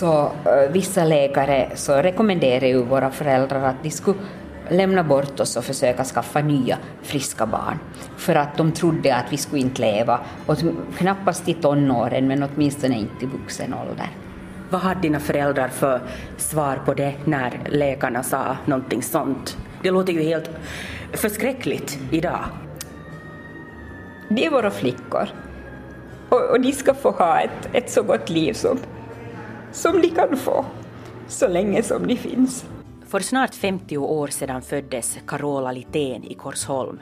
så uh, vissa läkare så rekommenderar ju våra föräldrar att de skulle lämna bort oss och försöka skaffa nya friska barn. För att de trodde att vi skulle inte leva, och knappast i tonåren men åtminstone inte i vuxen ålder. Vad hade dina föräldrar för svar på det när läkarna sa någonting sånt? Det låter ju helt förskräckligt idag. De är våra flickor och, och de ska få ha ett, ett så gott liv som, som de kan få, så länge som de finns. För snart 50 år sedan föddes Carola Litén i Korsholm.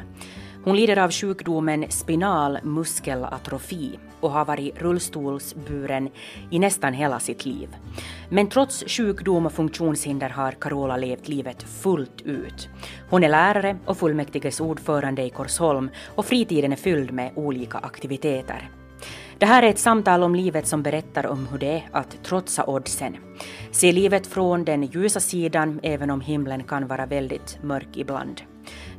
Hon lider av sjukdomen spinal muskelatrofi och har varit rullstolsburen i nästan hela sitt liv. Men trots sjukdom och funktionshinder har Carola levt livet fullt ut. Hon är lärare och fullmäktiges ordförande i Korsholm och fritiden är fylld med olika aktiviteter. Det här är ett samtal om livet som berättar om hur det är att trotsa oddsen. Se livet från den ljusa sidan även om himlen kan vara väldigt mörk ibland.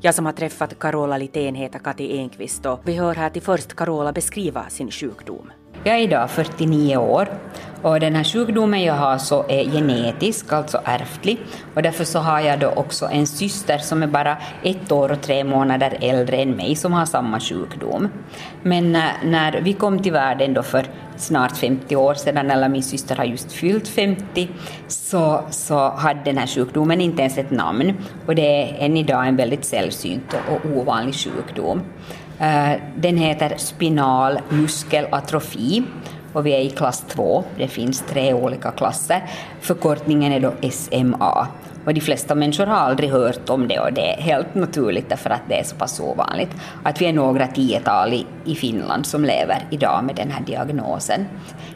Jag som har träffat Carola Litén heter Kati Enqvist och vi hör här till först Carola beskriva sin sjukdom. Jag är idag 49 år och den här sjukdomen jag har så är genetisk, alltså ärftlig. Och därför så har jag då också en syster som är bara ett år och tre månader äldre än mig som har samma sjukdom. Men när, när vi kom till världen då för snart 50 år sedan, eller min syster har just fyllt 50, så, så hade den här sjukdomen inte ens ett namn. Och det är än idag en väldigt sällsynt och ovanlig sjukdom. Eh, den heter spinal muskelatrofi och vi är i klass 2. Det finns tre olika klasser. Förkortningen är då SMA. Och de flesta människor har aldrig hört om det och det är helt naturligt därför att det är så pass ovanligt att vi är några tiotal i, i Finland som lever idag med den här diagnosen.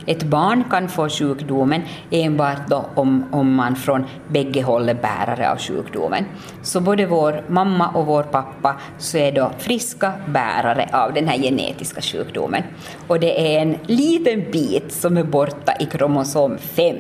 Ett barn kan få sjukdomen enbart då om, om man från bägge håll är bärare av sjukdomen. Så både vår mamma och vår pappa så är då friska bärare av den här genetiska sjukdomen. Och det är en liten bit som är borta i kromosom 5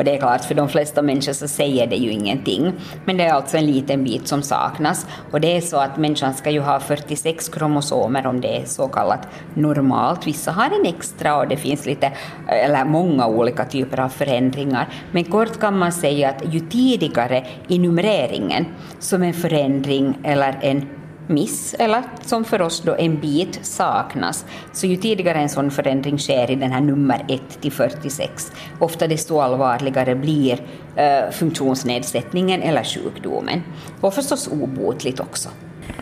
och det är klart, för de flesta människor så säger det ju ingenting. Men det är alltså en liten bit som saknas. Och det är så att människan ska ju ha 46 kromosomer om det är så kallat normalt. Vissa har en extra och det finns lite, eller många olika typer av förändringar. Men kort kan man säga att ju tidigare i numreringen som en förändring eller en miss, eller som för oss då en bit saknas. Så ju tidigare en sån förändring sker i den här nummer 1 till 46, ofta desto allvarligare blir eh, funktionsnedsättningen eller sjukdomen. Och förstås obotligt också.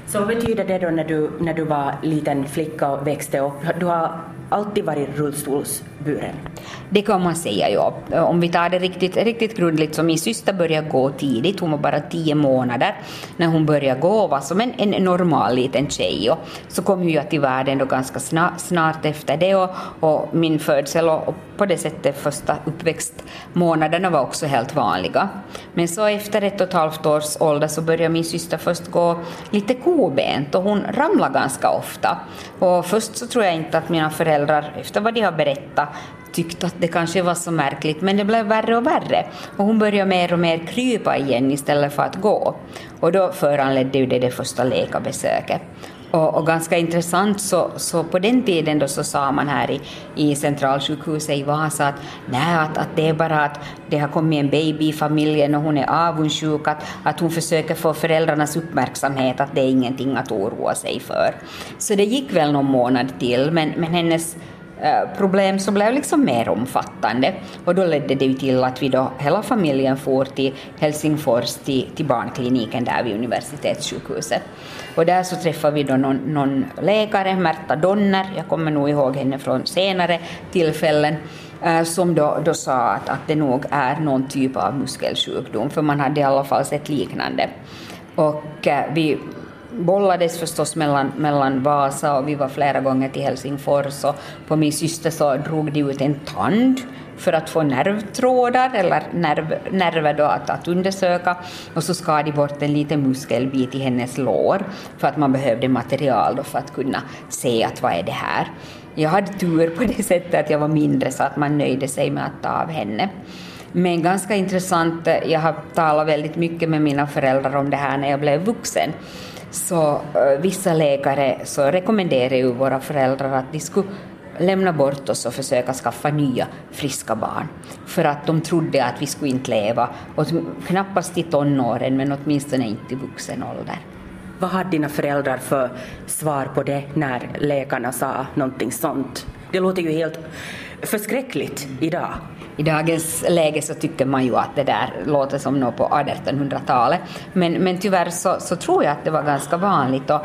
Så vad betyder det då när du, när du var liten flicka och växte upp? Du har alltid varit rullstolsburen? Det kan man säga, ja. Om vi tar det riktigt, riktigt grundligt, så min syster började gå tidigt, hon var bara tio månader när hon började gå och var som en, en normal liten tjej. Och så kom ju jag till världen då ganska snart, snart efter det och, och min födsel och, och på det sättet första uppväxtmånaderna var också helt vanliga. Men så efter ett och ett halvt års ålder så började min syster först gå lite kobent och hon ramlade ganska ofta. Och först så tror jag inte att mina föräldrar, efter vad de har berättat, tyckte att det kanske var så märkligt, men det blev värre och värre. Och hon började mer och mer krypa igen istället för att gå. Och då föranledde ju det det första läkarbesöket. Och, och, ganska intressant så, så på den tiden då så sa man här i, i centralsjukhuset i Vasa att, nej, att, att det är bara att det har kommit en baby i familjen och hon är avundsjuk, att, att hon försöker få föräldrarnas uppmärksamhet, att det är ingenting att oroa sig för. Så det gick väl någon månad till, men, men hennes Eh, problem som blev liksom mer omfattande. Och då ledde det ju till att vi då, hela familjen for till Helsingfors, till, till barnkliniken där vid universitetssjukhuset. Och där så träffade vi då någon, någon läkare, Märta Donner, jag kommer nog ihåg henne från senare tillfällen, eh, som då, då sa att, att det nog är någon typ av muskelsjukdom, för man hade i alla fall sett liknande. Och eh, vi bollades förstås mellan, mellan Vasa och vi var flera gånger till Helsingfors och på min syster så drog de ut en tand för att få nervtrådar eller nerv, nerver då att, att undersöka och så skar de bort en liten muskelbit i hennes lår för att man behövde material då för att kunna se att vad är det här. Jag hade tur på det sättet att jag var mindre så att man nöjde sig med att ta av henne. Men ganska intressant, jag har talat väldigt mycket med mina föräldrar om det här när jag blev vuxen så eh, vissa läkare så rekommenderar ju våra föräldrar att de skulle lämna bort oss och försöka skaffa nya friska barn. För att de trodde att vi skulle inte leva, och knappast i tonåren men åtminstone inte i vuxen ålder. Vad hade dina föräldrar för svar på det när läkarna sa någonting sånt? Det låter ju helt förskräckligt idag. I dagens läge så tycker man ju att det där låter som något på 1800-talet. Men, men tyvärr så, så, tror jag att det var ganska vanligt och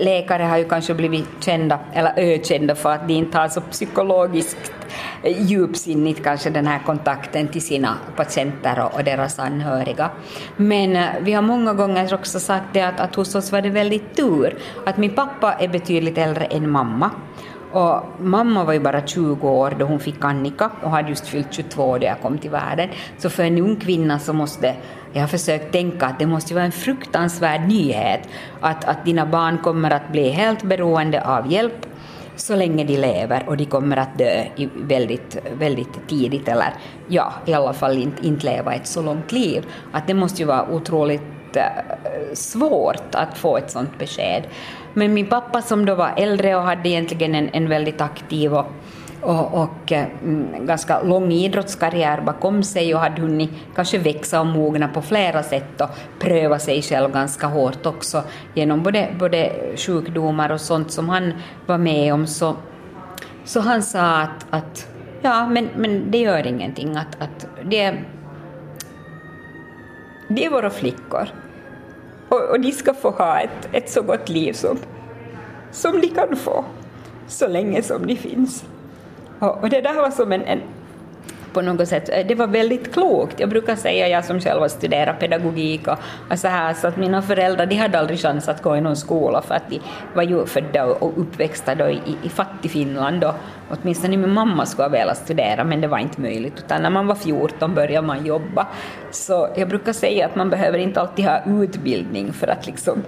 läkare har ju kanske blivit kända, eller ökända för att de inte har så psykologiskt djupsinnigt kanske den här kontakten till sina patienter och, och deras anhöriga. Men eh, vi har många gånger också sagt det att, att hos oss var det väldigt tur att min pappa är betydligt äldre än mamma och mamma var ju bara 20 år då hon fick Annika och hade just fyllt 22 då jag kom till världen. Så för en ung kvinna så måste jag har försökt tänka att det måste vara en fruktansvärd nyhet att, att dina barn kommer att bli helt beroende av hjälp så länge de lever och de kommer att dö väldigt, väldigt tidigt eller ja, i alla fall inte, inte leva ett så långt liv. Att det måste ju vara otroligt eh, svårt att få ett sådant besked. Men min pappa som då var äldre och hade egentligen en, en väldigt aktiv och, och, och eh, mm, ganska lång idrottskarriär bakom sig och hade hunnit kanske växa och mogna på flera sätt och pröva sig själv ganska hårt också genom både, både sjukdomar och sånt som han var med om. Så, så han sa att, att ja, men, men det gör ingenting, att, att det, det är våra flickor. Och, och de ska få ha ett, ett så gott liv som, som de kan få, så länge som de finns. Och, och det där var som en, en på något sätt. Eh, det var väldigt klokt. Jag brukar säga, jag som själv har studerat pedagogik och, och så här, så att mina föräldrar de hade aldrig chans att gå i någon skola för att de var ju födda och uppväxta då i, i fattig-Finland. Då. Åtminstone min mamma skulle ha velat studera men det var inte möjligt utan när man var 14 började man jobba. Så jag brukar säga att man behöver inte alltid ha utbildning för att liksom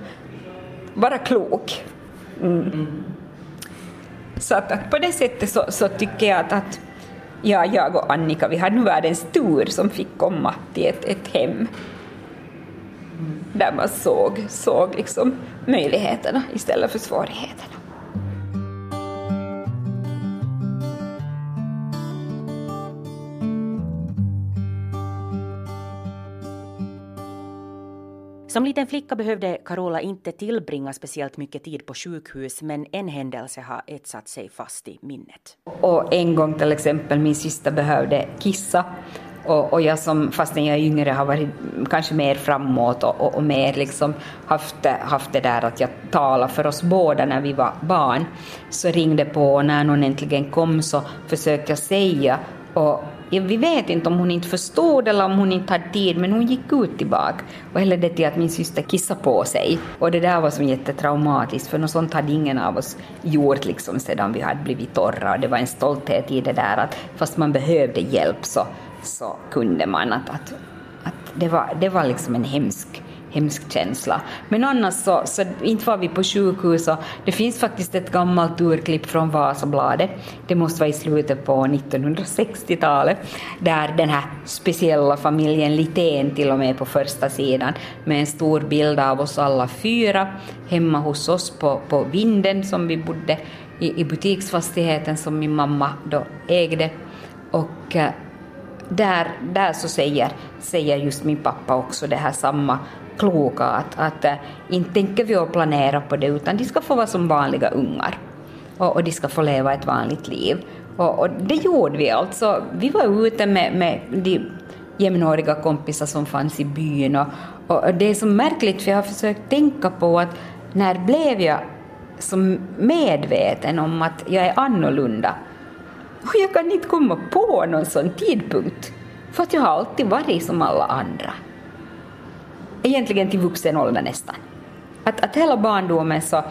vara klok. Mm. Mm. Så att, att, på det sättet så, så tycker jag att, att ja, jag och Annika, vi hade nu världens tur som fick komma till ett, ett hem där man såg, såg liksom möjligheterna istället för svårigheterna. Som liten flicka behövde Carola inte tillbringa speciellt mycket tid på sjukhus men en händelse har etsat sig fast i minnet. Och en gång till exempel min syster behövde kissa. Och, och jag som, fastän jag är yngre, har varit kanske mer framåt och, och, och, mer liksom haft, haft det där att jag talade för oss båda när vi var barn, så ringde på och när någon äntligen kom så försökte jag säga. Och vi vet inte om hon inte förstod eller om hon inte hade tid, men hon gick ut tillbaka och hällde ledde till att min syster kissade på sig. Och det där var som jättetraumatiskt, för något sånt hade ingen av oss gjort liksom sedan vi hade blivit torra. Och det var en stolthet i det där att fast man behövde hjälp så, så kunde man. Att, att, att det, var, det var liksom en hemsk hemsk känsla. Men annars så, så inte var vi på sjukhus och det finns faktiskt ett gammalt urklipp från Vasabladet, det måste vara i slutet på 1960-talet, där den här speciella familjen Litén till och med på första sidan med en stor bild av oss alla fyra hemma hos oss på, på vinden som vi bodde i, i butiksfastigheten som min mamma då ägde. Och eh, där, där så säger, säger just min pappa också det här samma kloka att, att eh, inte tänker vi och planera på det utan de ska få vara som vanliga ungar och, och de ska få leva ett vanligt liv. Och, och, det gjorde vi alltså. Vi var ute med, med de jämnåriga kompisar som fanns i byn och, och det är så märkligt för jag har försökt tänka på att när blev jag så medveten om att jag är annorlunda? Och jag kan inte komma på någon sån tidpunkt, för att jag har alltid varit som alla andra egentligen till vuxen ålder nästan. Att, att hela barndomen så,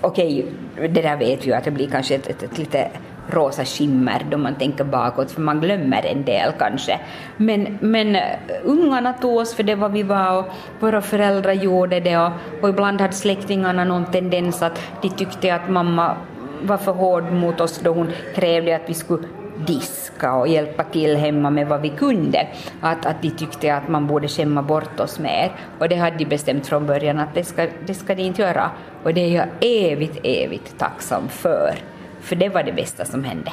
okej, okay, det där vet vi ju att det blir kanske ett, ett, ett lite rosa skimmer då man tänker bakåt, för man glömmer en del kanske. Men, men eh, ungarna tog oss för det vad vi var och våra föräldrar gjorde det och, och ibland hade släktingarna någon tendens att de tyckte att mamma var för hård mot oss då hon krävde att vi skulle diska och hjälpa till hemma med vad vi kunde. Att, att de tyckte att man borde skämma bort oss mer. Och det hade de bestämt från början att det ska, det ska de inte göra. Och det är jag evigt, evigt tacksam för. för det var det bästa som hände.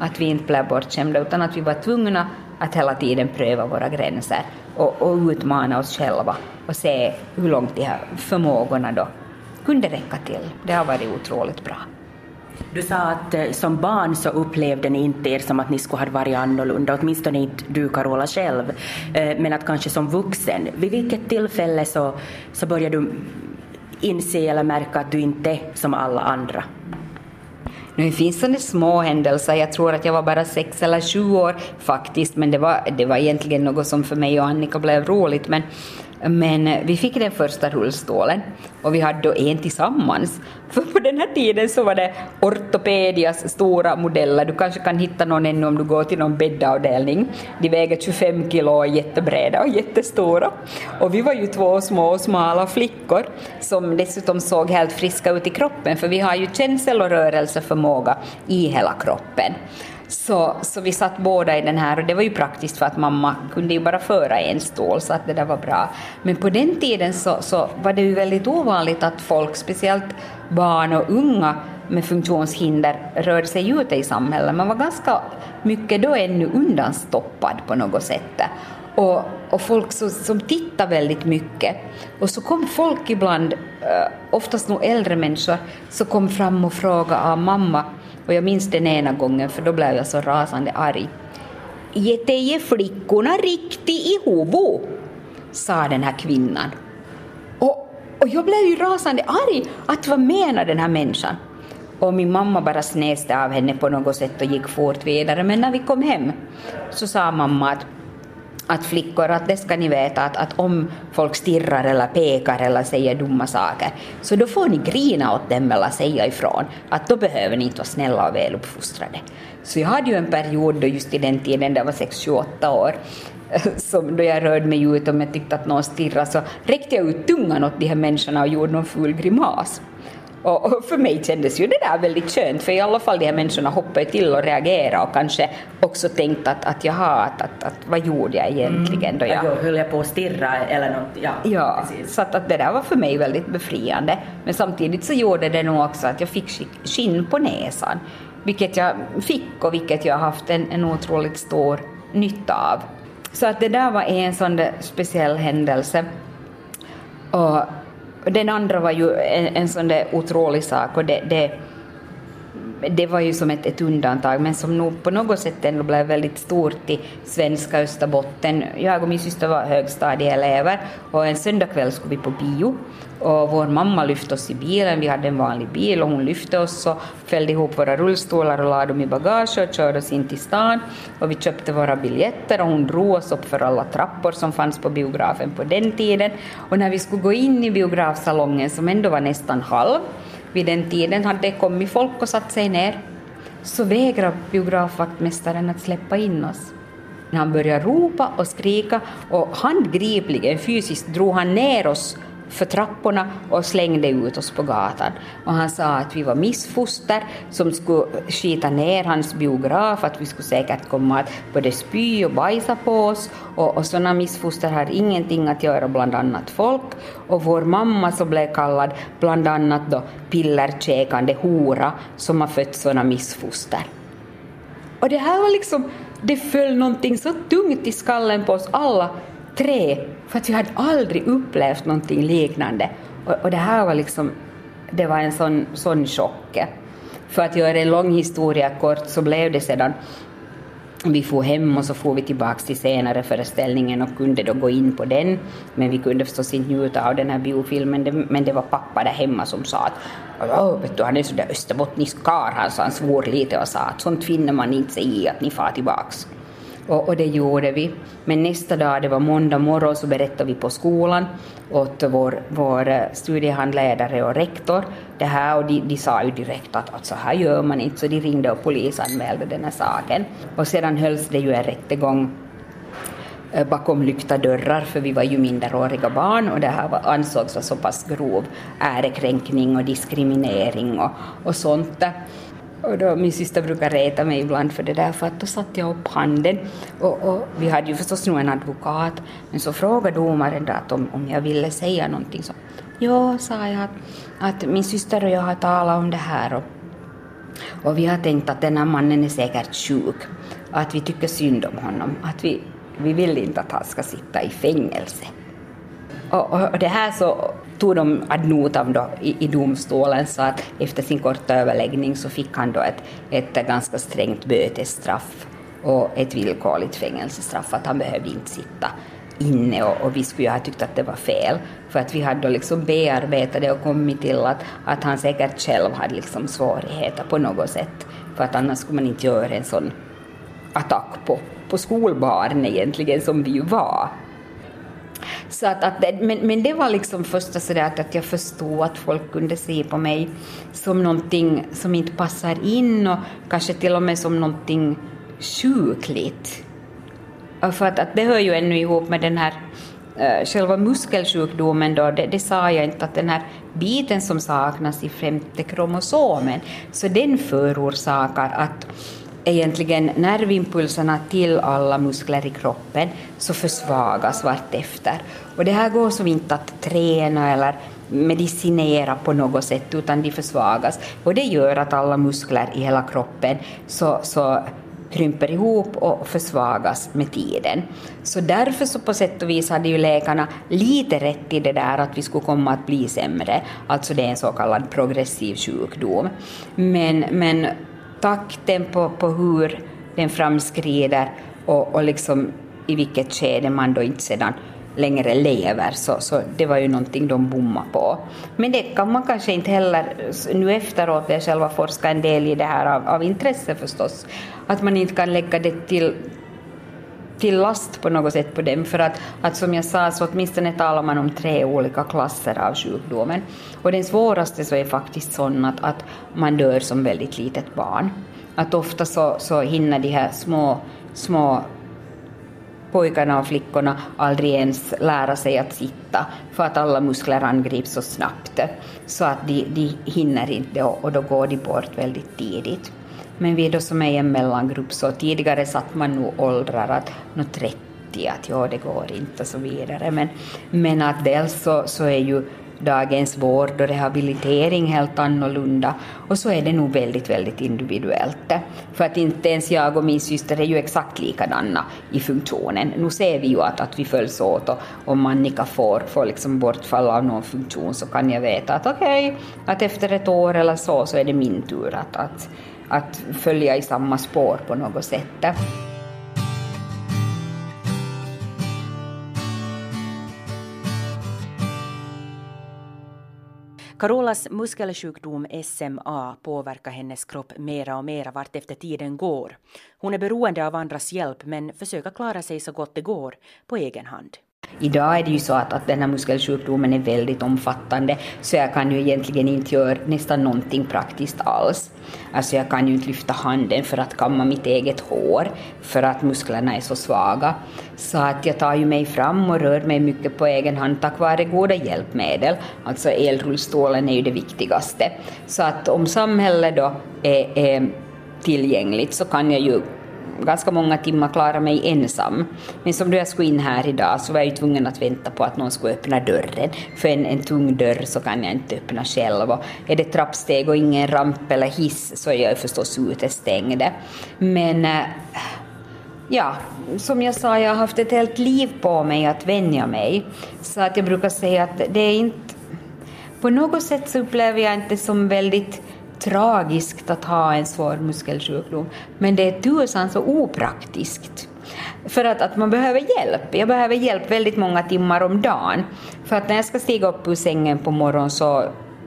Att vi inte blev bortskämda utan att vi var tvungna att hela tiden pröva våra gränser och, och utmana oss själva och se hur långt de här förmågorna då kunde räcka till. Det har varit otroligt bra. Du sa att eh, som barn så upplevde ni inte er som att ni skulle ha varit annorlunda, åtminstone inte du Carola själv, eh, men att kanske som vuxen, vid vilket tillfälle så, så började du inse eller märka att du inte är som alla andra? Nu finns det små händelser, jag tror att jag var bara sex eller sju år faktiskt, men det var, det var egentligen något som för mig och Annika blev roligt. Men men vi fick den första rullstolen och vi hade då en tillsammans. För på den här tiden så var det ortopedias stora modeller. Du kanske kan hitta någon ännu om du går till någon bäddavdelning. De väger 25 kilo och är jättebreda och jättestora. Och vi var ju två små och smala flickor som dessutom såg helt friska ut i kroppen för vi har ju känsel och rörelseförmåga i hela kroppen. Så, så vi satt båda i den här och det var ju praktiskt för att mamma kunde ju bara föra en stol så att det där var bra. Men på den tiden så, så var det ju väldigt ovanligt att folk, speciellt barn och unga med funktionshinder rörde sig ute i samhället. Man var ganska mycket då ännu undanstoppad på något sätt. Och, och folk så, som tittade väldigt mycket. Och så kom folk ibland, eh, oftast nog äldre människor, så kom fram och frågade av mamma och jag minns den ena gången för då blev jag så rasande arg. Ge flickorna riktigt i huvudet, sa den här kvinnan. Och, och jag blev ju rasande arg, att vad menar den här människan? Och min mamma bara snäste av henne på något sätt och gick fort vidare. Men när vi kom hem så sa mamma att att flickor, att det ska ni veta att, att om folk stirrar eller pekar eller säger dumma saker, så då får ni grina åt dem eller säga ifrån, att då behöver ni inte vara snälla och väluppfostrade. Så jag hade ju en period då just i den tiden, det var 6-28 år, som då jag rörde mig ut om jag tyckte att någon stirrade så räckte jag ut tungan åt de här människorna och gjorde någon ful grimas. Och, för mig kändes ju det där väldigt skönt, för i alla fall de här människorna hoppade till och reagerade och kanske också tänkte att, att jaha, att, att, att vad gjorde jag egentligen då jag... höll jag på att stirra eller något? Ja, ja så att, att det där var för mig väldigt befriande. Men samtidigt så gjorde det nog också att jag fick skinn på näsan, vilket jag fick och vilket jag har haft en, en otroligt stor nytta av. Så att det där var en sån där speciell händelse. Och den andra var ju en, en sån där otrolig sak och det, det, det var ju som ett, ett, undantag men som nog på något sätt ändå blev väldigt stort i svenska Österbotten. Jag och min syster var högstadieelever och en söndagkväll skulle vi på bio och vår mamma lyfte oss i bilen, vi hade en vanlig bil och hon lyfte oss och fällde ihop våra rullstolar och lade dem i bagage och körde oss in till stan. Och vi köpte våra biljetter och hon drog oss upp för alla trappor som fanns på biografen på den tiden. Och när vi skulle gå in i biografsalongen som ändå var nästan halv vid den tiden hade det kommit folk och satt sig ner så vägrade biografvaktmästaren att släppa in oss. Han började ropa och skrika och handgripligen fysiskt drog han ner oss för trapporna och slängde ut oss på gatan. Och han sa att vi var missfoster som skulle skita ner hans biograf, att vi skulle säkert komma att både spy och bajsa på oss och, och sådana missfoster har ingenting att göra bland annat folk. Och vår mamma så blev kallad bland annat då pillerkäkande hora som har fött sådana missfoster. Och det här var liksom, det föll någonting så tungt i skallen på oss alla tre, för att vi hade aldrig upplevt någonting liknande. Och, och det här var liksom, det var en sån, sån chock. För att göra en lång historia kort så blev det sedan vi får hem och så får vi tillbaka till senare föreställningen och kunde då gå in på den. Men vi kunde förstås inte njuta av den här biofilmen, men det var pappa där hemma som sa att vet du, han är så där österbottnisk karl, han, han svor lite och sa att sånt finner man inte sig i, att ni far tillbaks. Och, och, det gjorde vi. Men nästa dag, det var måndag morgon, så berättade vi på skolan åt vår, vår eh, studiehandledare och rektor det här och de, de sa ju direkt att, att så här gör man inte, så de ringde och polisanmälde den här saken. Och sedan hölls det ju en rättegång eh, bakom lyckta dörrar, för vi var ju minderåriga barn och det här var, ansågs vara så pass grov ärekränkning och diskriminering och, och sånt. Och då, min syster brukar reta mig ibland för det där, för att då satte jag upp handen. Och, och vi hade ju förstås nog en advokat, men så frågade domaren att om, om jag ville säga någonting. Så, ja, sa jag, att, att min syster och jag har talat om det här. Och, Och vi har tänkt att den här mannen är säkert sjuk, att vi tycker synd om honom, att vi, vi vill inte att han ska sitta i fängelse. Och, och, det här så tog de ad notam då i, i domstolen så att efter sin korta överläggning så fick han då ett, ett ganska strängt bötesstraff och ett villkorligt fängelsestraff, att han behövde inte sitta inne och, och, vi skulle ju ha tyckt att det var fel för att vi hade då liksom bearbetat det och kommit till att, att han säkert själv hade liksom svårigheter på något sätt för att annars skulle man inte göra en sån attack på, på skolbarn egentligen som vi ju var. Så att, att men, men det var liksom första sådär att, att jag förstod att folk kunde se på mig som någonting som inte passar in och kanske till och med som någonting sjukligt. För att, att det hör ju ännu ihop med den här uh, själva muskelsjukdomen då, det, det, sa jag inte att den här biten som saknas i femte kromosomen, så den förorsakar att egentligen nervimpulserna till alla muskler i kroppen så försvagas vartefter. Och det här går som inte att träna eller medicinera på något sätt utan de försvagas och det gör att alla muskler i hela kroppen så, så krymper ihop och försvagas med tiden. Så därför så på sätt och vis hade ju läkarna lite rätt i det där att vi skulle komma att bli sämre, alltså det är en så kallad progressiv sjukdom. Men, men takten på, på hur den framskrider och, och liksom i vilket skede man då inte sedan längre lever, så, så det var ju någonting de bommade på. Men det kan man kanske inte heller, nu efteråt, jag själv har forskat en del i det här av, av intresse förstås, att man inte kan lägga det till till last på något sätt på dem, för att, att som jag sa så åtminstone talar man om tre olika klasser av sjukdomen. Och den svåraste så är faktiskt sån att, att man dör som väldigt litet barn. Att ofta så, så hinner de här små, små pojkarna och flickorna aldrig ens lära sig att sitta för att alla muskler angrips så snabbt så att de, de hinner inte och, och då går de bort väldigt tidigt. Men vi då som är i en mellangrupp så tidigare satt man nog åldrar att nu 30 att ja det går inte och så vidare men, men att dels så, så är ju dagens vård och rehabilitering helt annorlunda och så är det nog väldigt, väldigt individuellt. För att inte ens jag och min syster är ju exakt likadana i funktionen. Nu ser vi ju att, att vi följs åt och om Annika får, får liksom bortfall av någon funktion så kan jag veta att okej, okay, att efter ett år eller så så är det min tur att, att, att följa i samma spår på något sätt. Carolas muskelsjukdom SMA påverkar hennes kropp mera och mera vart efter tiden går. Hon är beroende av andras hjälp men försöker klara sig så gott det går på egen hand. Idag är det ju så att, att den här muskelsjukdomen är väldigt omfattande så jag kan ju egentligen inte göra nästan någonting praktiskt alls. Alltså jag kan ju inte lyfta handen för att kamma mitt eget hår för att musklerna är så svaga. Så att jag tar ju mig fram och rör mig mycket på egen hand tack vare goda hjälpmedel. Alltså elrullstolen är ju det viktigaste. Så att om samhället då är, är tillgängligt så kan jag ju ganska många timmar klara mig ensam. Men som då jag skulle in här idag så var jag ju tvungen att vänta på att någon skulle öppna dörren. För en, en tung dörr så kan jag inte öppna själv. Och är det trappsteg och ingen ramp eller hiss så är jag förstås utestängd. Men eh, ja, som jag sa, jag har haft ett helt liv på mig att vänja mig. Så att jag brukar säga att det är inte... På något sätt så upplever jag inte som väldigt tragiskt att ha en svår muskelsjukdom, men det är tusan så opraktiskt. För att, att man behöver hjälp. Jag behöver hjälp väldigt många timmar om dagen. För att när jag ska stiga upp ur sängen på morgonen så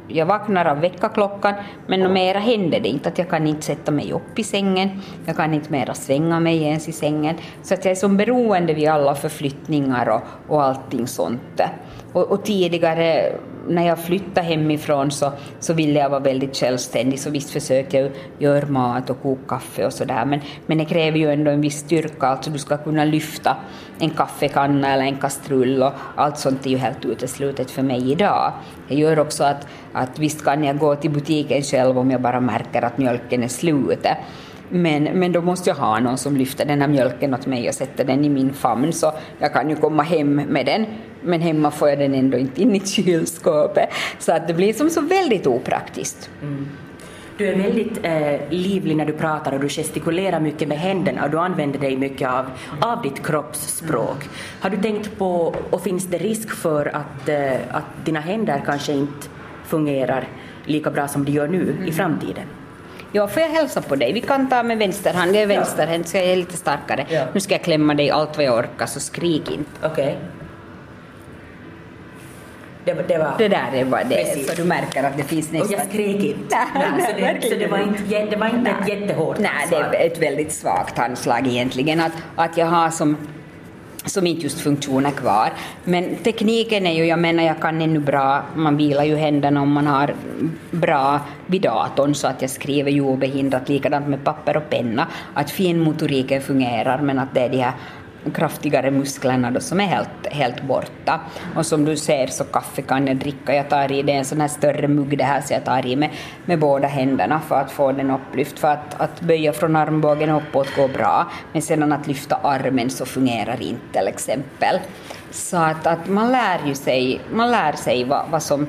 jag vaknar av väckarklockan, men mera händer det inte. att Jag kan inte sätta mig upp i sängen, jag kan inte mera svänga mig ens i sängen. Så att jag är som beroende vid alla förflyttningar och, och allting sånt. Och, och tidigare när jag flyttade hemifrån så, så ville jag vara väldigt självständig, så visst försökte jag göra mat och koka kaffe och sådär, men, men det kräver ju ändå en viss styrka, alltså du ska kunna lyfta en kaffekanna eller en kastrull och allt sånt är ju helt uteslutet för mig idag. Det gör också att, att visst kan jag gå till butiken själv om jag bara märker att mjölken är slut, men, men då måste jag ha någon som lyfter den här mjölken åt mig och sätter den i min famn. Så jag kan ju komma hem med den men hemma får jag den ändå inte in i kylskåpet. Så att det blir som så väldigt opraktiskt. Mm. Du är väldigt eh, livlig när du pratar och du gestikulerar mycket med händerna och du använder dig mycket av, av ditt kroppsspråk. Har du tänkt på, och finns det risk för att, eh, att dina händer kanske inte fungerar lika bra som de gör nu mm. i framtiden? Ja, får jag hälsa på dig? Vi kan ta med vänster hand. Jag är vänsterhänt så jag är lite starkare. Ja. Nu ska jag klämma dig allt vad jag orkar, så skrik inte. Okay. Det, det, var... det där är bara det, Precis. så du märker att det finns nästan... Och jag skrek inte. Nej, nej, så, det, så det var inte, det var inte ett jättehårt Nej, det är ett väldigt svagt handslag egentligen. Att, att jag har som som inte just funktioner kvar. Men tekniken är ju, jag menar jag kan ännu bra, man vilar ju händerna om man har bra vid datorn så att jag skriver ju obehindrat, likadant med papper och penna, att finmotoriken fungerar men att det är de här kraftigare musklerna då som är helt, helt borta. Och som du ser så kaffe kan jag dricka, jag tar i det är en sån här större mugg det här så jag tar i med, med båda händerna för att få den upplyft. För att, att böja från armbågen uppåt går bra, men sedan att lyfta armen så fungerar inte till exempel. Så att, att man lär ju sig, man lär sig vad, vad som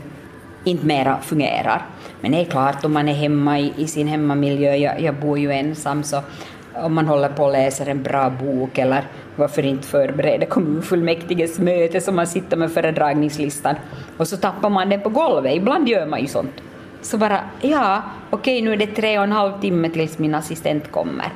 inte mera fungerar. Men det är klart, om man är hemma i, i sin hemmamiljö, jag, jag bor ju ensam, så om man håller på och läser en bra bok eller varför inte förbereda kommunfullmäktiges möte som man sitter med föredragningslistan och så tappar man den på golvet, ibland gör man ju sånt. Så bara, ja, okej nu är det tre och en halv timme tills min assistent kommer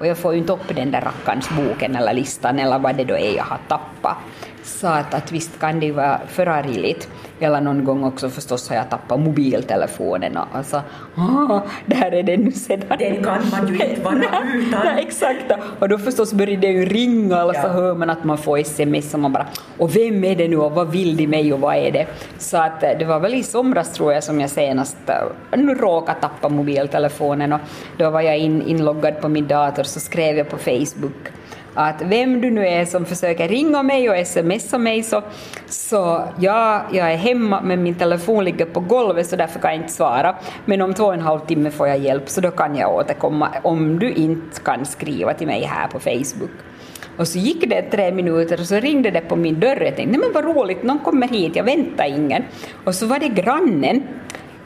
och jag får ju inte upp den där rackarns boken eller listan eller vad det då är jag har tappat. Så att, att visst kan det vara förargligt. Eller någon gång också förstås har jag tappat mobiltelefonen och alltså, ah, där är den nu sedan. Den kan man ju inte vara utan. Nej, exakt. Och då förstås börjar det ju ringa och ja. så hör man att man får sms och man bara och vem är det nu och vad vill de mig och vad är det? Så att eh, det var väl i somras tror jag som jag senast eh, nu råkade tappa mobiltelefonen och då var jag in, inloggad på min dator så skrev jag på Facebook att vem du nu är som försöker ringa mig och smsa mig så, så ja, jag är hemma men min telefon ligger på golvet så därför kan jag inte svara. Men om två och en halv timme får jag hjälp så då kan jag återkomma om du inte kan skriva till mig här på Facebook. Och så gick det tre minuter och så ringde det på min dörr. Jag tänkte, nej men vad roligt, någon kommer hit, jag väntar ingen. Och så var det grannen,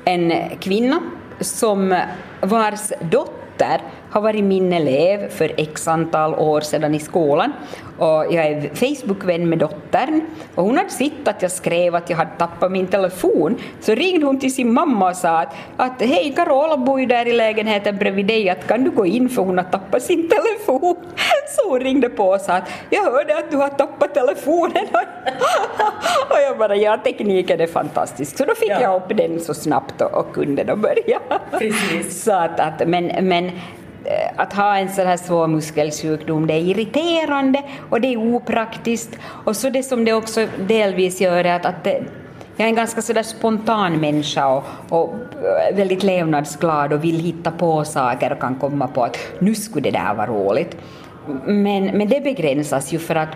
en kvinna, som vars dotter har varit min elev för x antal år sedan i skolan och jag är Facebook-vän med dottern och hon hade sett att jag skrev att jag hade tappat min telefon så ringde hon till sin mamma och sa att, att hej Carola bor ju där i lägenheten bredvid dig att kan du gå in för hon har tappat sin telefon. Så hon ringde på och sa att jag hörde att du har tappat telefonen och jag bara ja tekniken är fantastisk så då fick ja. jag upp den så snabbt och, och kunde då börja. Precis. Så att, att men, men Eh, att ha en sån här svår muskelsjukdom, det är irriterande och det är opraktiskt. Och så det som det också delvis gör är att, att det, jag är en ganska sådär spontan människa och, och, eh, väldigt levnadsglad och vill hitta på saker och kan komma på att nu skulle det där vara roligt. Men, men det begränsas ju för att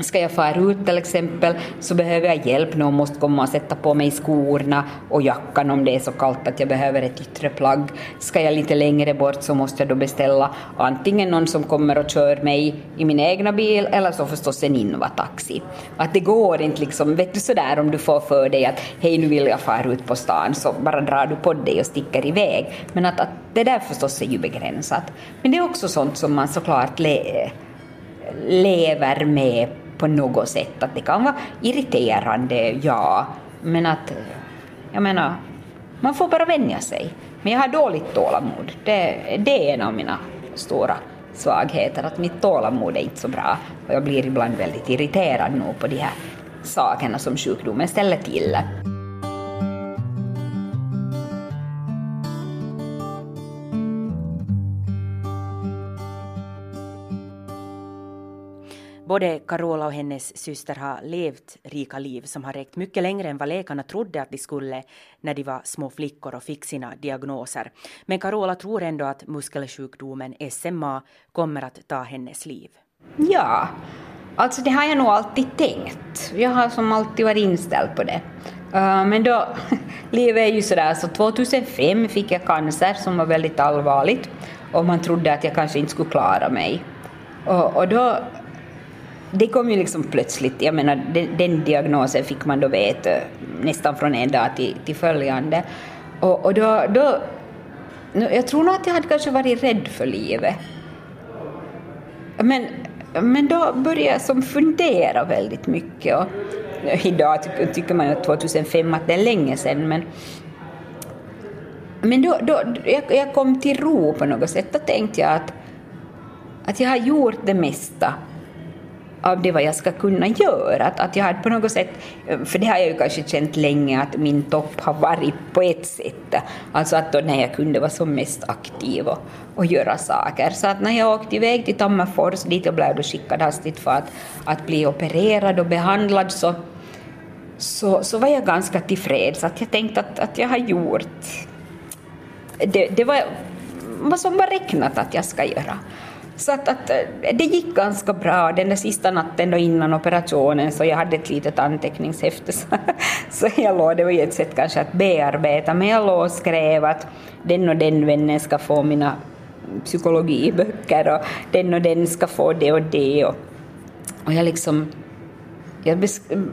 Ska jag fara ut till exempel så behöver jag hjälp, någon måste komma och sätta på mig skorna och jackan om det är så kallt att jag behöver ett yttre plagg. Ska jag lite längre bort så måste jag då beställa antingen någon som kommer och kör mig i min egna bil eller så förstås en Inva-taxi. Att det går inte liksom, vet du sådär om du får för dig att hej nu vill jag fara ut på stan så bara drar du på dig och sticker iväg. Men att, att det där förstås är ju begränsat. Men det är också sånt som man såklart le lever med på något sätt. Att det kan vara irriterande, ja, men att jag menar, man får bara vänja sig. Men jag har dåligt tålamod. Det, det är en av mina stora svagheter, att mitt tålamod är inte så bra. Och jag blir ibland väldigt irriterad nog på de här sakerna som sjukdomen ställer till. Både Carola och hennes syster har levt rika liv som har räckt mycket längre än vad läkarna trodde att de skulle när de var små flickor och fick sina diagnoser. Men Carola tror ändå att muskelsjukdomen SMA kommer att ta hennes liv. Ja, alltså det har jag nog alltid tänkt. Jag har som alltid varit inställd på det. Eh, men då, livet är ju sådär, så 2005 fick jag cancer som var väldigt allvarligt och man trodde att jag kanske inte skulle klara mig. Och, och då det kom ju liksom plötsligt, jag menar den, den diagnosen fick man då veta eh, nästan från en dag till, till följande. Och, och då, då jag tror nog att jag hade kanske varit rädd för livet. Men, men då började jag som fundera väldigt mycket. Och idag tycker man ju 2005 att det är länge sedan, men men då, då, jag, jag kom till ro på något sätt. Då tänkte jag att, att jag har gjort det mesta av det vad jag ska kunna göra. Att, att jag hade på något sätt, för det har jag ju kanske känt länge, att min topp har varit på ett sätt. Alltså att då när jag kunde vara som mest aktiv och, och göra saker. Så att när jag åkte iväg till Tammerfors, dit jag blev då skickad hastigt för att, att bli opererad och behandlad, så, så, så var jag ganska tillfreds. Att jag tänkte att, att jag har gjort det, det var vad som var räknat att jag ska göra. Så att, att, eh, det gick ganska bra den där sista natten då innan operationen så jag hade ett litet anteckningshäfte. Så, så jag låg, det var ju ett sätt kanske att bearbeta, men jag låg och skrev att den och den vännen ska få mina psykologiböcker och den och den ska få det och det. Och, och jag liksom jag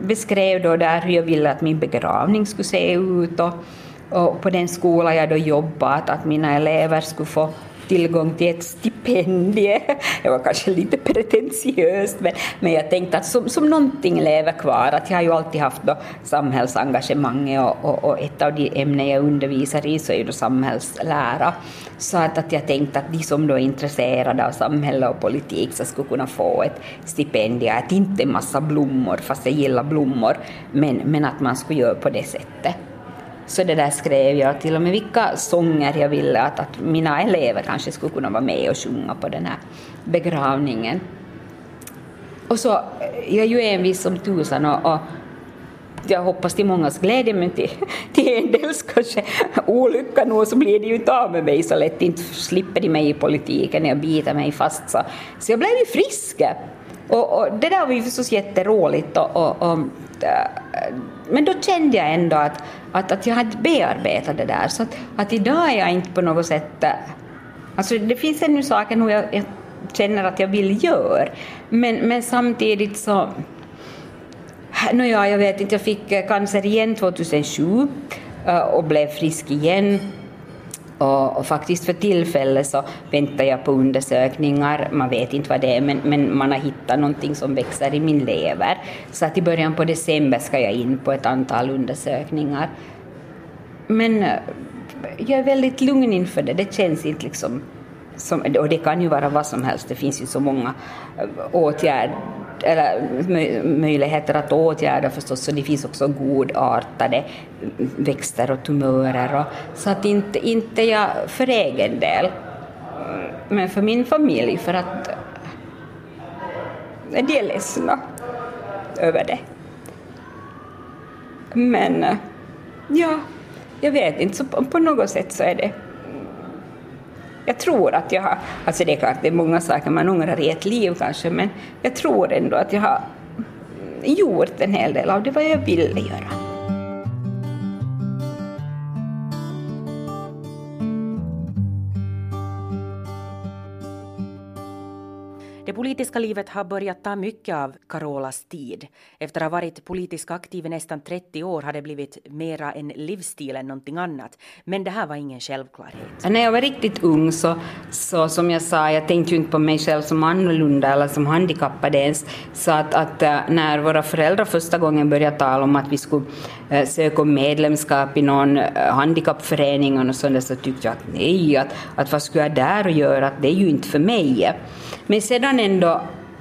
beskrev då där hur jag ville att min begravning skulle se ut och, och på den skola jag då jobbat, att mina elever skulle få tillgång till ett stipendie. Det var kanske lite pretentiöst, men, men jag tänkte att som, som någonting lever kvar, att jag har ju alltid haft då samhällsengagemanget och, och, och ett av de ämnen jag undervisar i så är ju då samhällslära. Så att, att jag tänkte att de som då är intresserade av samhälle och politik så skulle kunna få ett stipendium, att inte en massa blommor, fast jag gillar blommor, men, men att man skulle göra på det sättet. Så det där skrev jag till och med vilka sånger jag ville att, att mina elever kanske skulle kunna vara med och sjunga på den här begravningen. Och så, jag är ju envis som tusan och, och jag hoppas till mångas glädje, men till, till en dels kanske olycka nog så blir det ju inte av med mig så lätt, inte slipper de mig i politiken jag biter mig fast. Så, så jag blev ju frisk. Och, och det där var ju förstås jätteroligt och, och, och äh, men då kände jag ändå att, att, att jag hade bearbetat det där. Så att, att idag är jag inte på något sätt... Äh, alltså det finns ännu saker nu jag, jag känner att jag vill göra, men, men samtidigt så... Nåja, jag vet inte, jag fick äh, cancer igen 2007 och blev frisk igen. Och, och, faktiskt för tillfället så väntar jag på undersökningar, man vet inte vad det är, men, men man har hittat någonting som växer i min lever. Så att i början på december ska jag in på ett antal undersökningar. Men eh, jag är väldigt lugn inför det, det känns inte liksom som, och det kan ju vara vad som helst, det finns ju så många eh, åtgärder eller möjligheter att åtgärda förstås, så det finns också godartade växter och tumörer. Och, så att inte, inte jag för egen del, men för min familj, för att de är ledsna över det. Men ja, jag vet inte, så på, på något sätt så är det jag tror att jag har, alltså det är klart det är många saker man ångrar i ett liv kanske, men jag tror ändå att jag har gjort en hel del av det vad jag ville göra. Politiska livet har börjat ta mycket av Carolas tid. Efter att ha varit politiskt aktiv i nästan 30 år har det blivit mera en livsstil än någonting annat. Men det här var ingen självklarhet. När jag var riktigt ung så, så som jag sa, jag tänkte ju inte på mig själv som annorlunda eller som handikappad ens. Så att, att eh, när våra föräldrar första gången började tala om att vi skulle eh, söka medlemskap i någon eh, handikappförening och sånt där, så tyckte jag att nej, att, att vad skulle jag där och göra, att det är ju inte för mig. Men sedan ändå,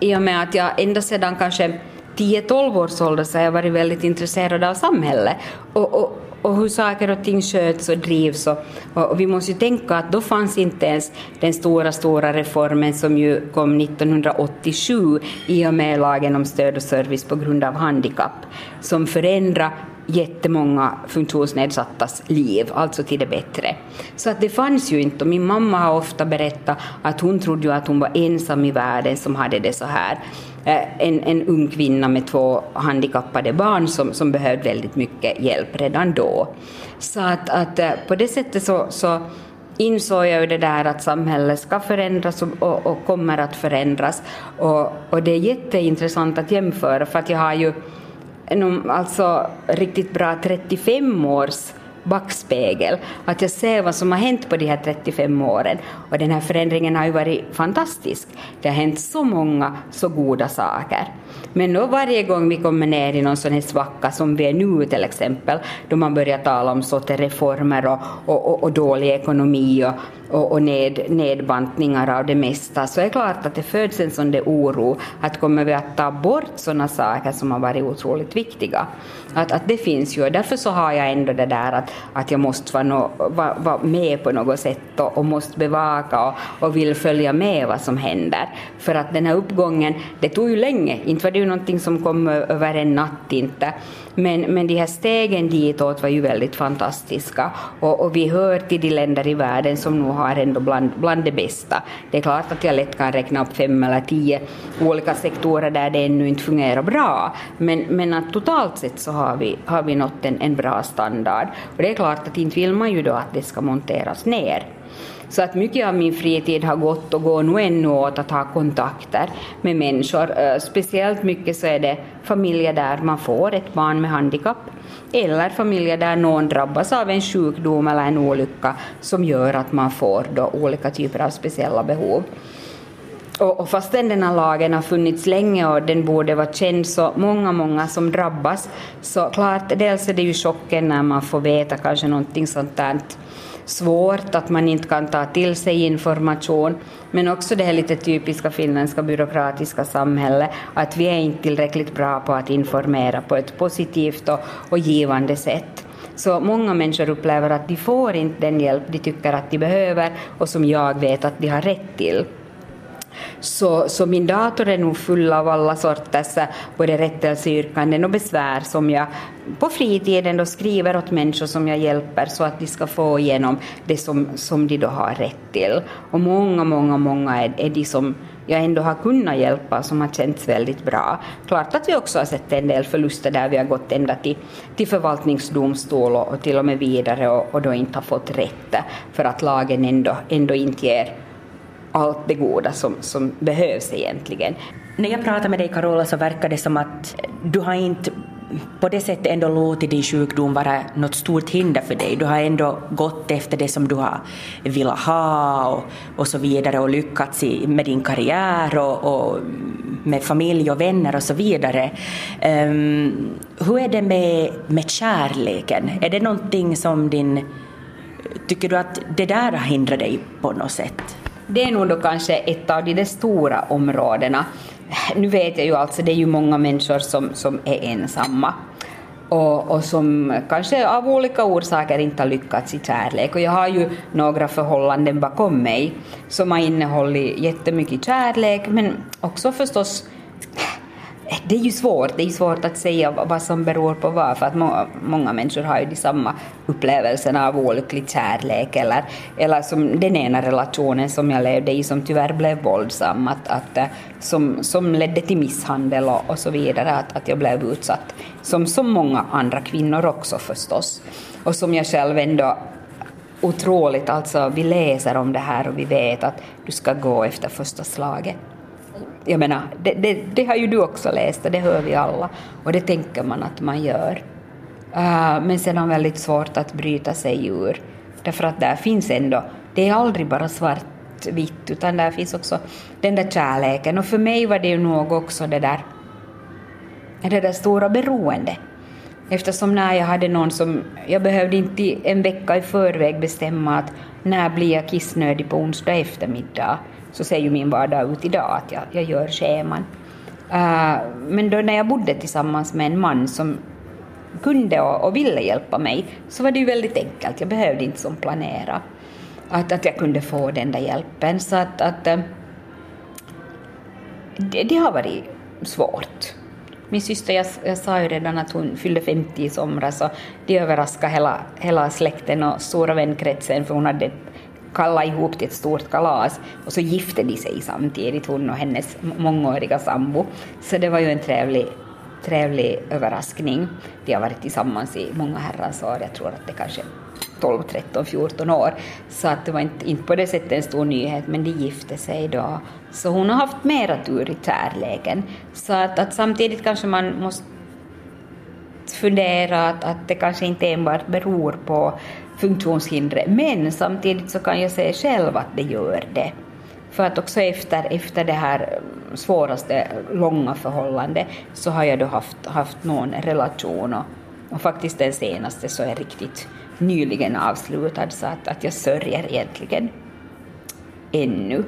i och med att jag ända sedan kanske 10-12 års ålder så har jag varit väldigt intresserad av samhället och, och, och hur saker och ting sköts och drivs. Och, och, vi måste ju tänka att då fanns inte ens den stora, stora reformen som ju kom 1987 i och med lagen om stöd och service på grund av handikapp, som förändrade jättemånga funktionsnedsattas liv, alltså till det bättre. Så att det fanns ju inte, och min mamma har ofta berättat att hon trodde ju att hon var ensam i världen som hade det så här. Eh, en, en ung kvinna med två handikappade barn som, som behövde väldigt mycket hjälp redan då. Så att, att eh, på det sättet så, så insåg jag ju det där att samhället ska förändras och, och, och kommer att förändras. Och, och det är jätteintressant att jämföra för att jag har ju alltså riktigt bra 35 års backspegel, att jag ser vad som har hänt på de här 35 åren. Och den här förändringen har ju varit fantastisk. Det har hänt så många så goda saker. Men då varje gång vi kommer ner i någon sån här svacka som vi är nu till exempel, då man börjar tala om reformer och, och, och, och dålig ekonomi och, och, och ned, nedbantningar av det mesta, så är det klart att det föds en sån där oro att kommer vi att ta bort sådana saker som har varit otroligt viktiga? Att, att det finns ju, och därför så har jag ändå det där att, att jag måste vara, no, vara, vara med på något sätt och, och måste bevaka och, och vill följa med vad som händer. För att den här uppgången, det tog ju länge, inte var det ju någonting som kom över en natt inte, men, men de här stegen ditåt var ju väldigt fantastiska och, och vi hör till de länder i världen som nu har ändå bland, bland det bästa. Det är klart att jag lätt kan räkna upp fem eller tio olika sektorer där det ännu inte fungerar bra, men, men att totalt sett så har vi, har vi nått en, en bra standard. Och det är klart att inte vill man ju då att det ska monteras ner. Så att mycket av min fritid har gått och går nu ännu åt att ha kontakter med människor. Eh, speciellt mycket så är det familjer där man får ett barn med handikapp eller familjer där någon drabbas av en sjukdom eller en olycka som gör att man får då olika typer av speciella behov. Och, och fastän den här lagen har funnits länge och den borde vara känd så många, många som drabbas, så klart, dels är det ju chocken när man får veta kanske någonting sånt där svårt, att man inte kan ta till sig information, men också det här lite typiska finländska byråkratiska samhället, att vi är inte tillräckligt bra på att informera på ett positivt och, och givande sätt. Så många människor upplever att de får inte den hjälp de tycker att de behöver och som jag vet att de har rätt till. Så, så min dator är nog full av alla sorters eh, både rättelseyrkanden och besvär som jag på fritiden då skriver åt människor som jag hjälper så att de ska få igenom det som, som de då har rätt till. Och många, många, många är, är de som jag ändå har kunnat hjälpa som har känts väldigt bra. Klart att vi också har sett en del förluster där vi har gått ända till, till förvaltningsdomstol och, och till och med vidare och, och då inte har fått rätt för att lagen ändå, ändå inte ger allt det goda som, som behövs egentligen. När jag pratar med dig Carola så verkar det som att du har inte på det sättet ändå låtit din sjukdom vara något stort hinder för dig. Du har ändå gått efter det som du har velat ha och, och så vidare och lyckats i, med din karriär och, och, med familj och vänner och så vidare. Um, hur är det med, med kärleken? Är det någonting som din... Tycker du att det där har hindrat dig på något sätt? Det är nog då kanske ett av de stora områdena. Nu vet jag ju alltså, det är ju många människor som, som är ensamma och, och som kanske av olika orsaker inte har lyckats i kärlek. Och jag har ju några förhållanden bakom mig som har innehållit jättemycket kärlek men också förstås det är ju svårt, det är svårt att säga vad som beror på vad, för att må, många människor har ju de samma upplevelserna av olycklig kärlek eller, eller som den ena relationen som jag levde i som tyvärr blev våldsam, att, att, eh, som, som ledde till misshandel och, och så vidare, att, att jag blev utsatt. Som så många andra kvinnor också förstås. Och som jag själv ändå otroligt, alltså vi läser om det här och vi vet att du ska gå efter första slaget jag menar, det, det, det, har ju du också läst och det hör vi alla och det tänker man att man gör. Uh, men sedan väldigt svårt att bryta sig ur därför att där finns ändå, det är aldrig bara svartvitt utan där finns också den där kärleken och för mig var det ju nog också det där, det där stora beroendet. Eftersom när jag hade någon som, jag behövde inte en vecka i förväg bestämma att när blir jag kissnödig på onsdag eftermiddag så ser ju min vardag ut idag, att jag, jag gör scheman. Uh, men då när jag bodde tillsammans med en man som kunde och, och, ville hjälpa mig så var det ju väldigt enkelt, jag behövde inte som planera. Att, att jag kunde få den där hjälpen. Så att, att uh, det, det, har varit svårt. Min syster, jag, jag sa ju redan att hon fyllde 50 i somras och det överraskade hela, hela släkten och stora vänkretsen för hon hade kalla ihop till ett stort kalas och så gifte de sig samtidigt, hon och hennes mångåriga sambo. Så det var ju en trevlig, trevlig överraskning. De har varit tillsammans i många herrans år, jag tror att det kanske 12, 13, 14 år. Så att det var inte, inte på det sättet en stor nyhet, men de gifte sig då. Så hon har haft mera tur i kärleken. Så att, att samtidigt kanske man måste fundera att, att det kanske inte enbart beror på funktionshindret, men samtidigt så kan jag se själv att det gör det. För att också efter, efter det här mm, svåraste långa förhållandet så har jag då haft, haft någon relation och, och faktiskt den senaste så är riktigt nyligen avslutad så att, att jag sörjer egentligen ännu.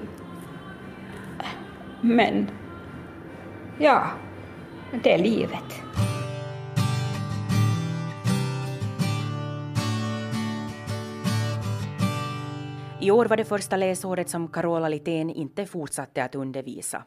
Men ja, det är livet. I år var det första läsåret som Carola Litén inte fortsatte att undervisa.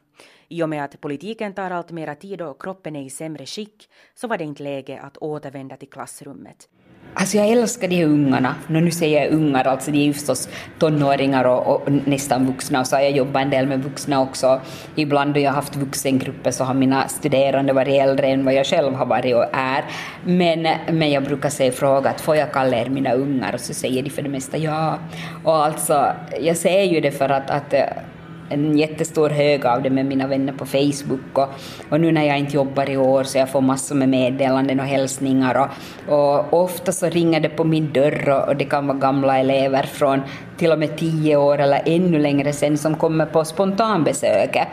I och med att politiken tar allt mera tid och kroppen är i sämre skick så var det inte läge att återvända till klassrummet. Alltså jag älskar de här ungarna. Nu säger jag ungar, alltså de är ju förstås tonåringar och, och, nästan vuxna och så har jag jobbat en del med vuxna också. Ibland då jag har haft vuxengrupper så har mina studerande varit äldre än vad jag själv har varit och är. Men, men jag brukar säga fråga att får jag kalla er mina ungar och så säger de för det mesta ja. Och alltså, jag säger ju det för att, att eh, en jättestor hög av det med mina vänner på Facebook och, och nu när jag inte jobbar i år så jag får massor med meddelanden och hälsningar och, och ofta så ringer det på min dörr och, och det kan vara gamla elever från till och med tio år eller ännu längre sen som kommer på spontanbesöket.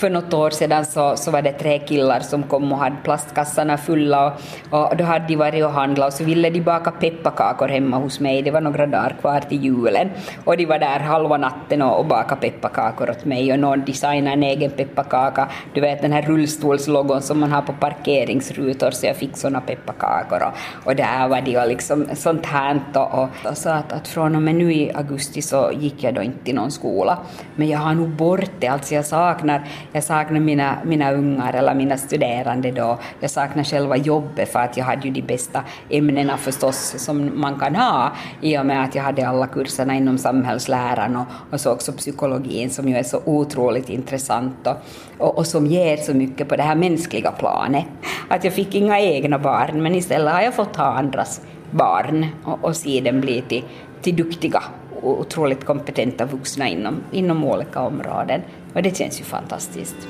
För något år sedan så, så var det tre killar som kom och hade plastkassarna fulla och, och då hade de varit och handlat och så ville de baka pepparkakor hemma hos mig. Det var några dagar kvar till julen och de var där halva natten och, och bakade pepparkakor åt mig och någon designade en egen pepparkaka. Du vet den här rullstolslogon som man har på parkeringsrutor så jag fick såna pepparkakor och, och där var de och liksom sånt här och, och, sa att, att från och med nu i augusti augusti så gick jag då inte till någon skola. Men jag har nog bort det, alltså jag saknar, jag saknar mina, mina ungar eller mina studerande då. Jag saknar själva jobbet för att jag hade ju de bästa ämnena förstås som man kan ha i och med att jag hade alla kurserna inom samhällsläran och, och så också psykologin som ju är så otroligt intressant och, och, och som ger så mycket på det här mänskliga planet. Att jag fick inga egna barn men istället har jag fått ha andras barn och, och se dem bli till, till duktiga otroligt kompetenta vuxna inom, inom olika områden. Och det känns ju fantastiskt.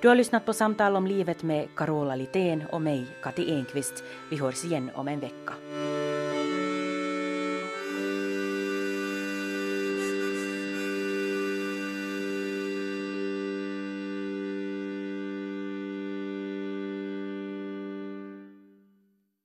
Du har lyssnat på Samtal om livet med Carola Litén och mig, Kati Enqvist. Vi hörs igen om en vecka.